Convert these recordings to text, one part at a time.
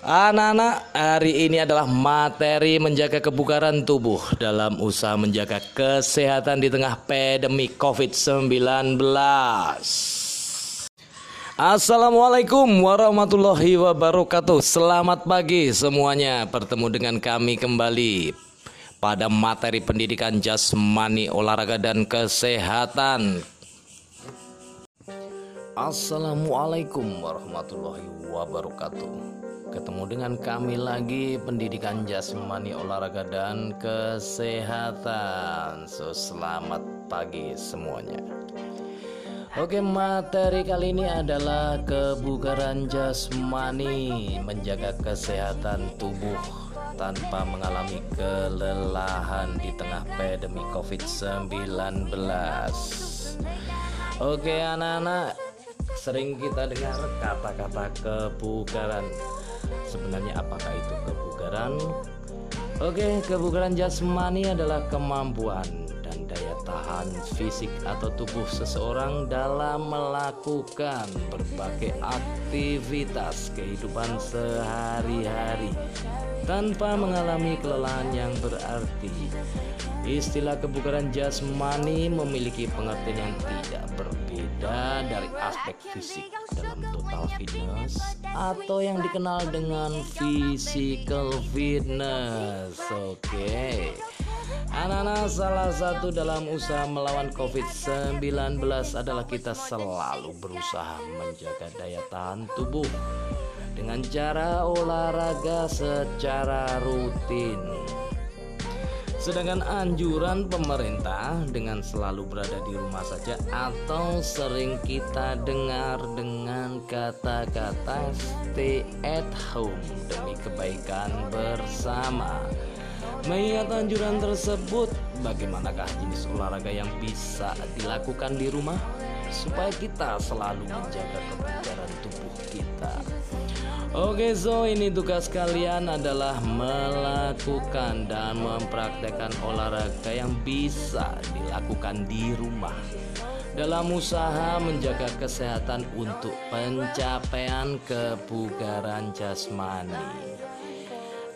Anak-anak, hari ini adalah materi menjaga kebugaran tubuh dalam usaha menjaga kesehatan di tengah pandemi COVID-19. Assalamualaikum warahmatullahi wabarakatuh. Selamat pagi semuanya. Bertemu dengan kami kembali pada materi pendidikan jasmani, olahraga dan kesehatan. Assalamualaikum warahmatullahi wabarakatuh. Ketemu dengan kami lagi pendidikan jasmani olahraga dan kesehatan. So selamat pagi semuanya. Oke, materi kali ini adalah kebugaran jasmani, menjaga kesehatan tubuh tanpa mengalami kelelahan di tengah pandemi COVID-19. Oke, anak-anak, sering kita dengar kata-kata kebugaran Sebenarnya apakah itu kebugaran? Oke, kebugaran jasmani adalah kemampuan dan daya tahan fisik atau tubuh seseorang dalam melakukan berbagai aktivitas kehidupan sehari-hari tanpa mengalami kelelahan yang berarti. Istilah kebugaran jasmani memiliki pengertian yang tidak berbeda dari aspek fisik dalam total fitness atau yang dikenal dengan physical fitness. Oke. Okay. Anak-anak salah satu dalam usaha melawan COVID-19 adalah kita selalu berusaha menjaga daya tahan tubuh dengan cara olahraga secara rutin. Sedangkan anjuran pemerintah dengan selalu berada di rumah saja atau sering kita dengar dengan kata-kata stay at home demi kebaikan bersama. Mengingat anjuran tersebut, bagaimanakah jenis olahraga yang bisa dilakukan di rumah supaya kita selalu menjaga kebugaran tubuh kita? Oke so ini tugas kalian adalah melakukan dan mempraktekkan olahraga yang bisa dilakukan di rumah dalam usaha menjaga kesehatan untuk pencapaian kebugaran jasmani.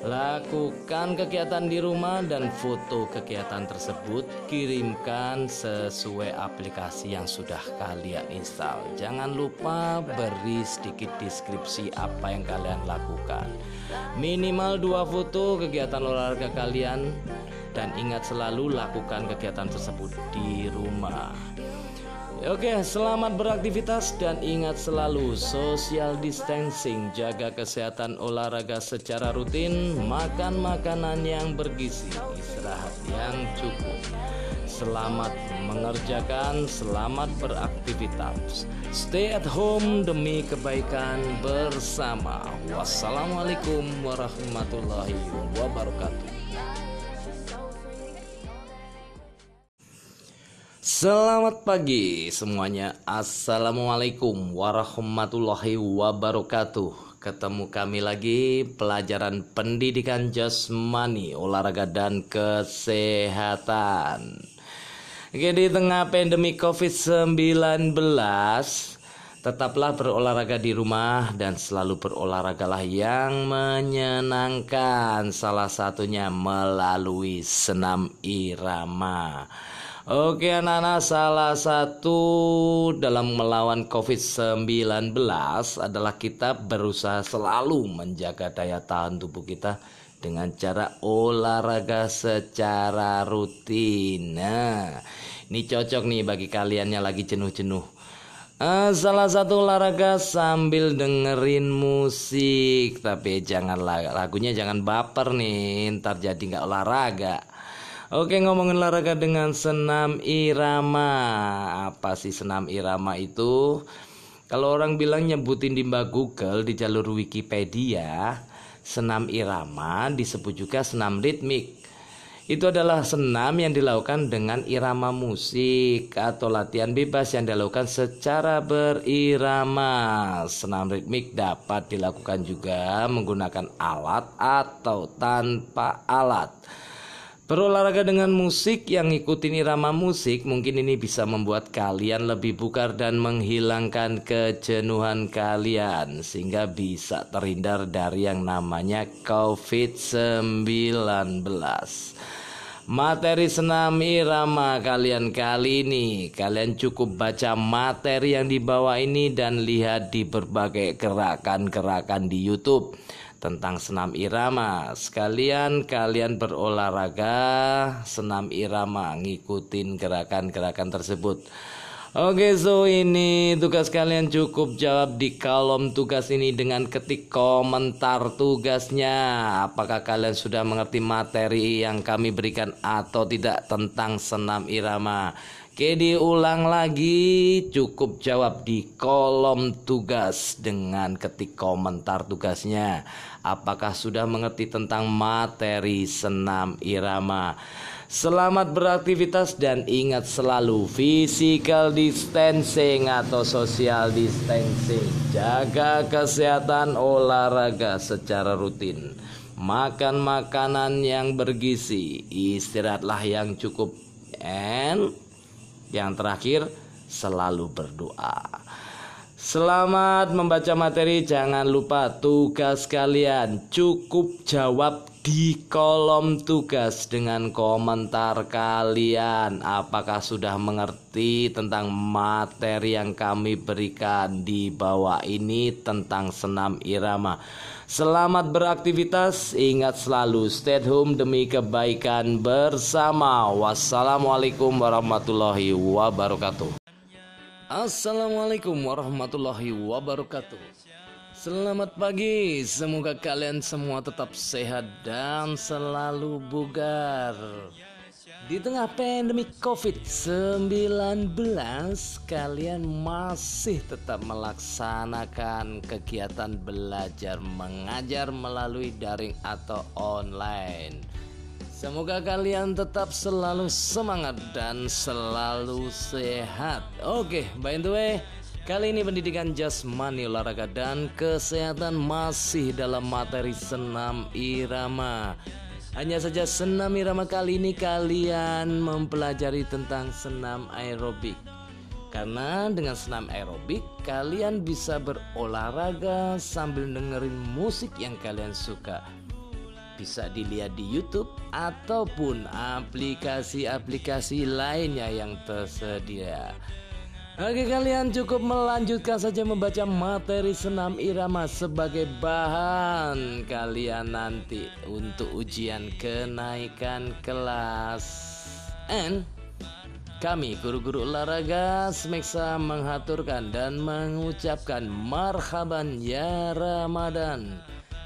Lakukan kegiatan di rumah dan foto kegiatan tersebut kirimkan sesuai aplikasi yang sudah kalian install. Jangan lupa beri sedikit deskripsi apa yang kalian lakukan. Minimal dua foto kegiatan olahraga kalian dan ingat selalu lakukan kegiatan tersebut di rumah. Oke, selamat beraktivitas dan ingat selalu social distancing, jaga kesehatan olahraga secara rutin, makan makanan yang bergizi, istirahat yang cukup. Selamat mengerjakan, selamat beraktivitas. Stay at home demi kebaikan bersama. Wassalamualaikum warahmatullahi wabarakatuh. Selamat pagi semuanya. Assalamualaikum warahmatullahi wabarakatuh. Ketemu kami lagi pelajaran pendidikan jasmani, olahraga dan kesehatan. Oke di tengah pandemi COVID-19 Tetaplah berolahraga di rumah dan selalu berolahragalah yang menyenangkan Salah satunya melalui senam irama Oke anak-anak salah satu dalam melawan COVID-19 adalah kita berusaha selalu menjaga daya tahan tubuh kita dengan cara olahraga secara rutin. Nah, ini cocok nih bagi kalian yang lagi jenuh-jenuh. Uh, salah satu olahraga sambil dengerin musik, tapi jangan lagunya jangan baper nih, ntar jadi nggak olahraga. Oke ngomongin olahraga dengan senam irama Apa sih senam irama itu? Kalau orang bilang nyebutin di mbak Google di jalur Wikipedia Senam irama disebut juga senam ritmik itu adalah senam yang dilakukan dengan irama musik atau latihan bebas yang dilakukan secara berirama. Senam ritmik dapat dilakukan juga menggunakan alat atau tanpa alat. Berolahraga dengan musik yang ngikutin irama musik mungkin ini bisa membuat kalian lebih bugar dan menghilangkan kejenuhan kalian sehingga bisa terhindar dari yang namanya COVID-19. Materi senam irama kalian kali ini Kalian cukup baca materi yang dibawa ini Dan lihat di berbagai gerakan-gerakan di Youtube tentang senam irama. Sekalian kalian berolahraga senam irama, ngikutin gerakan-gerakan tersebut. Oke, so ini tugas kalian cukup jawab di kolom tugas ini dengan ketik komentar tugasnya. Apakah kalian sudah mengerti materi yang kami berikan atau tidak tentang senam irama? Oke diulang lagi. Cukup jawab di kolom tugas dengan ketik komentar tugasnya. Apakah sudah mengerti tentang materi senam irama? Selamat beraktivitas dan ingat selalu physical distancing atau social distancing. Jaga kesehatan olahraga secara rutin. Makan makanan yang bergizi. Istirahatlah yang cukup. And yang terakhir, selalu berdoa. Selamat membaca materi, jangan lupa tugas kalian cukup jawab di kolom tugas dengan komentar kalian. Apakah sudah mengerti tentang materi yang kami berikan di bawah ini tentang senam irama? Selamat beraktivitas, ingat selalu stay home demi kebaikan bersama. Wassalamualaikum warahmatullahi wabarakatuh. Assalamualaikum warahmatullahi wabarakatuh. Selamat pagi, semoga kalian semua tetap sehat dan selalu bugar. Di tengah pandemi COVID-19, kalian masih tetap melaksanakan kegiatan belajar mengajar melalui daring atau online. Semoga kalian tetap selalu semangat dan selalu sehat. Oke, by the way, kali ini pendidikan jasmani, olahraga dan kesehatan masih dalam materi senam irama. Hanya saja senam irama kali ini kalian mempelajari tentang senam aerobik. Karena dengan senam aerobik kalian bisa berolahraga sambil dengerin musik yang kalian suka bisa dilihat di YouTube ataupun aplikasi-aplikasi lainnya yang tersedia. Oke kalian cukup melanjutkan saja membaca materi senam irama sebagai bahan kalian nanti untuk ujian kenaikan kelas. And kami guru-guru olahraga semeksa menghaturkan dan mengucapkan marhaban ya Ramadan.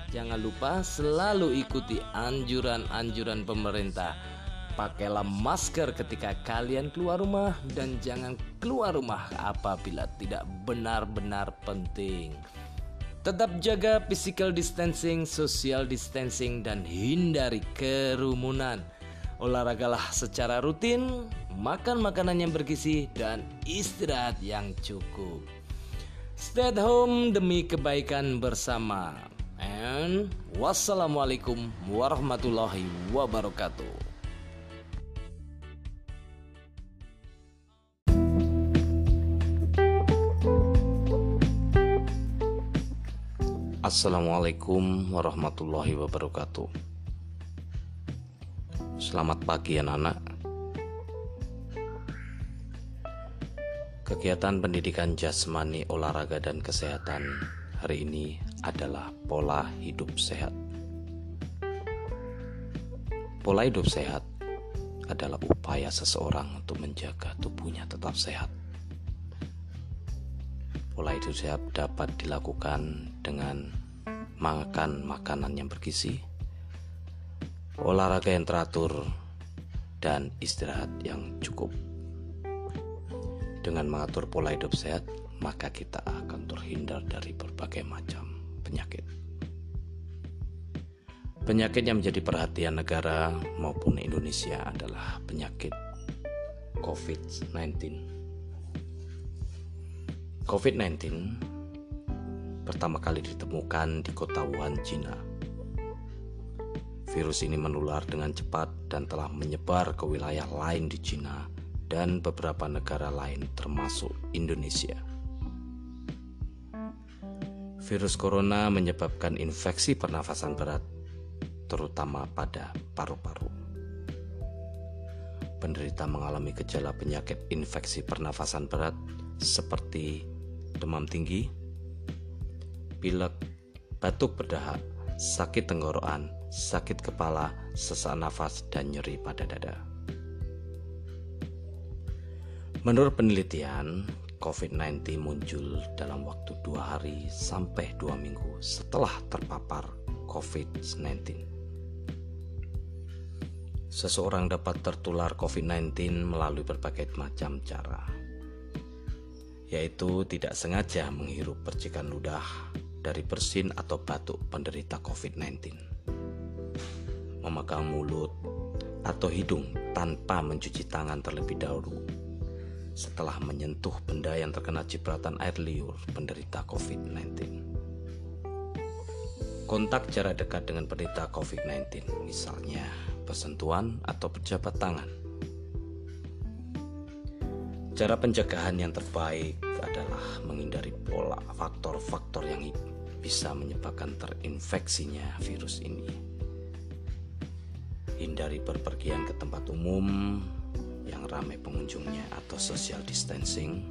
Jangan lupa selalu ikuti anjuran-anjuran pemerintah. Pakailah masker ketika kalian keluar rumah dan jangan keluar rumah apabila tidak benar-benar penting. Tetap jaga physical distancing, social distancing, dan hindari kerumunan. Olahragalah secara rutin, makan makanan yang bergizi, dan istirahat yang cukup. Stay at home demi kebaikan bersama. And wassalamualaikum warahmatullahi wabarakatuh. Assalamualaikum warahmatullahi wabarakatuh. Selamat pagi anak-anak. Kegiatan pendidikan jasmani, olahraga, dan kesehatan hari ini adalah pola hidup sehat. Pola hidup sehat adalah upaya seseorang untuk menjaga tubuhnya tetap sehat. Pola hidup sehat dapat dilakukan dengan makan makanan yang bergizi, olahraga yang teratur, dan istirahat yang cukup. Dengan mengatur pola hidup sehat, maka kita akan terhindar dari berbagai macam penyakit. Penyakit yang menjadi perhatian negara maupun Indonesia adalah penyakit COVID-19. COVID-19 pertama kali ditemukan di kota Wuhan, Cina. Virus ini menular dengan cepat dan telah menyebar ke wilayah lain di Cina dan beberapa negara lain termasuk Indonesia. Virus corona menyebabkan infeksi pernafasan berat, terutama pada paru-paru. Penderita mengalami gejala penyakit infeksi pernafasan berat seperti demam tinggi, pilek, batuk berdahak, sakit tenggorokan, sakit kepala, sesak nafas, dan nyeri pada dada. Menurut penelitian, COVID-19 muncul dalam waktu dua hari sampai dua minggu setelah terpapar COVID-19. Seseorang dapat tertular COVID-19 melalui berbagai macam cara, yaitu tidak sengaja menghirup percikan ludah dari bersin atau batuk penderita COVID-19 memegang mulut atau hidung tanpa mencuci tangan terlebih dahulu setelah menyentuh benda yang terkena cipratan air liur penderita COVID-19. Kontak jarak dekat dengan penderita COVID-19, misalnya bersentuhan atau berjabat tangan. Cara pencegahan yang terbaik adalah menghindari pola faktor-faktor yang bisa menyebabkan terinfeksinya virus ini hindari berpergian ke tempat umum yang ramai pengunjungnya atau social distancing.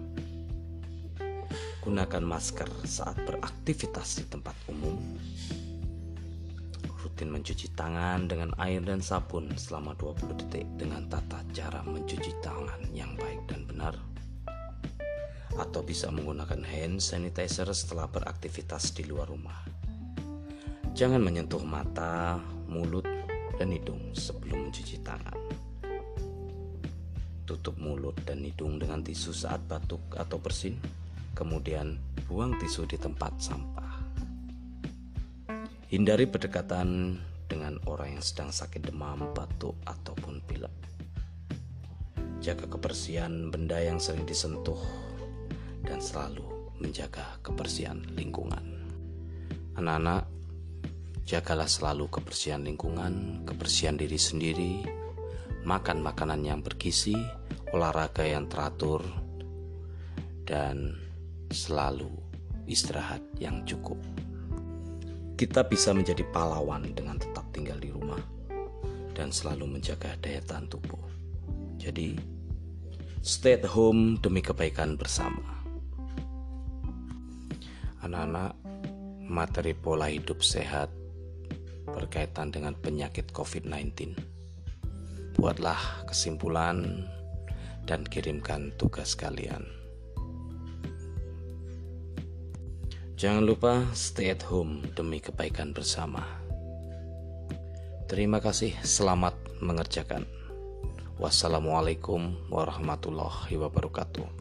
Gunakan masker saat beraktivitas di tempat umum. Rutin mencuci tangan dengan air dan sabun selama 20 detik dengan tata cara mencuci tangan yang baik dan benar. Atau bisa menggunakan hand sanitizer setelah beraktivitas di luar rumah. Jangan menyentuh mata, mulut, dan hidung sebelum mencuci tangan. Tutup mulut dan hidung dengan tisu saat batuk atau bersin, kemudian buang tisu di tempat sampah. Hindari berdekatan dengan orang yang sedang sakit demam, batuk, ataupun pilek. Jaga kebersihan benda yang sering disentuh dan selalu menjaga kebersihan lingkungan. Anak-anak, Jagalah selalu kebersihan lingkungan, kebersihan diri sendiri, makan makanan yang bergizi, olahraga yang teratur, dan selalu istirahat yang cukup. Kita bisa menjadi pahlawan dengan tetap tinggal di rumah dan selalu menjaga daya tahan tubuh. Jadi, stay at home demi kebaikan bersama. Anak-anak, materi pola hidup sehat berkaitan dengan penyakit COVID-19. Buatlah kesimpulan dan kirimkan tugas kalian. Jangan lupa stay at home demi kebaikan bersama. Terima kasih, selamat mengerjakan. Wassalamualaikum warahmatullahi wabarakatuh.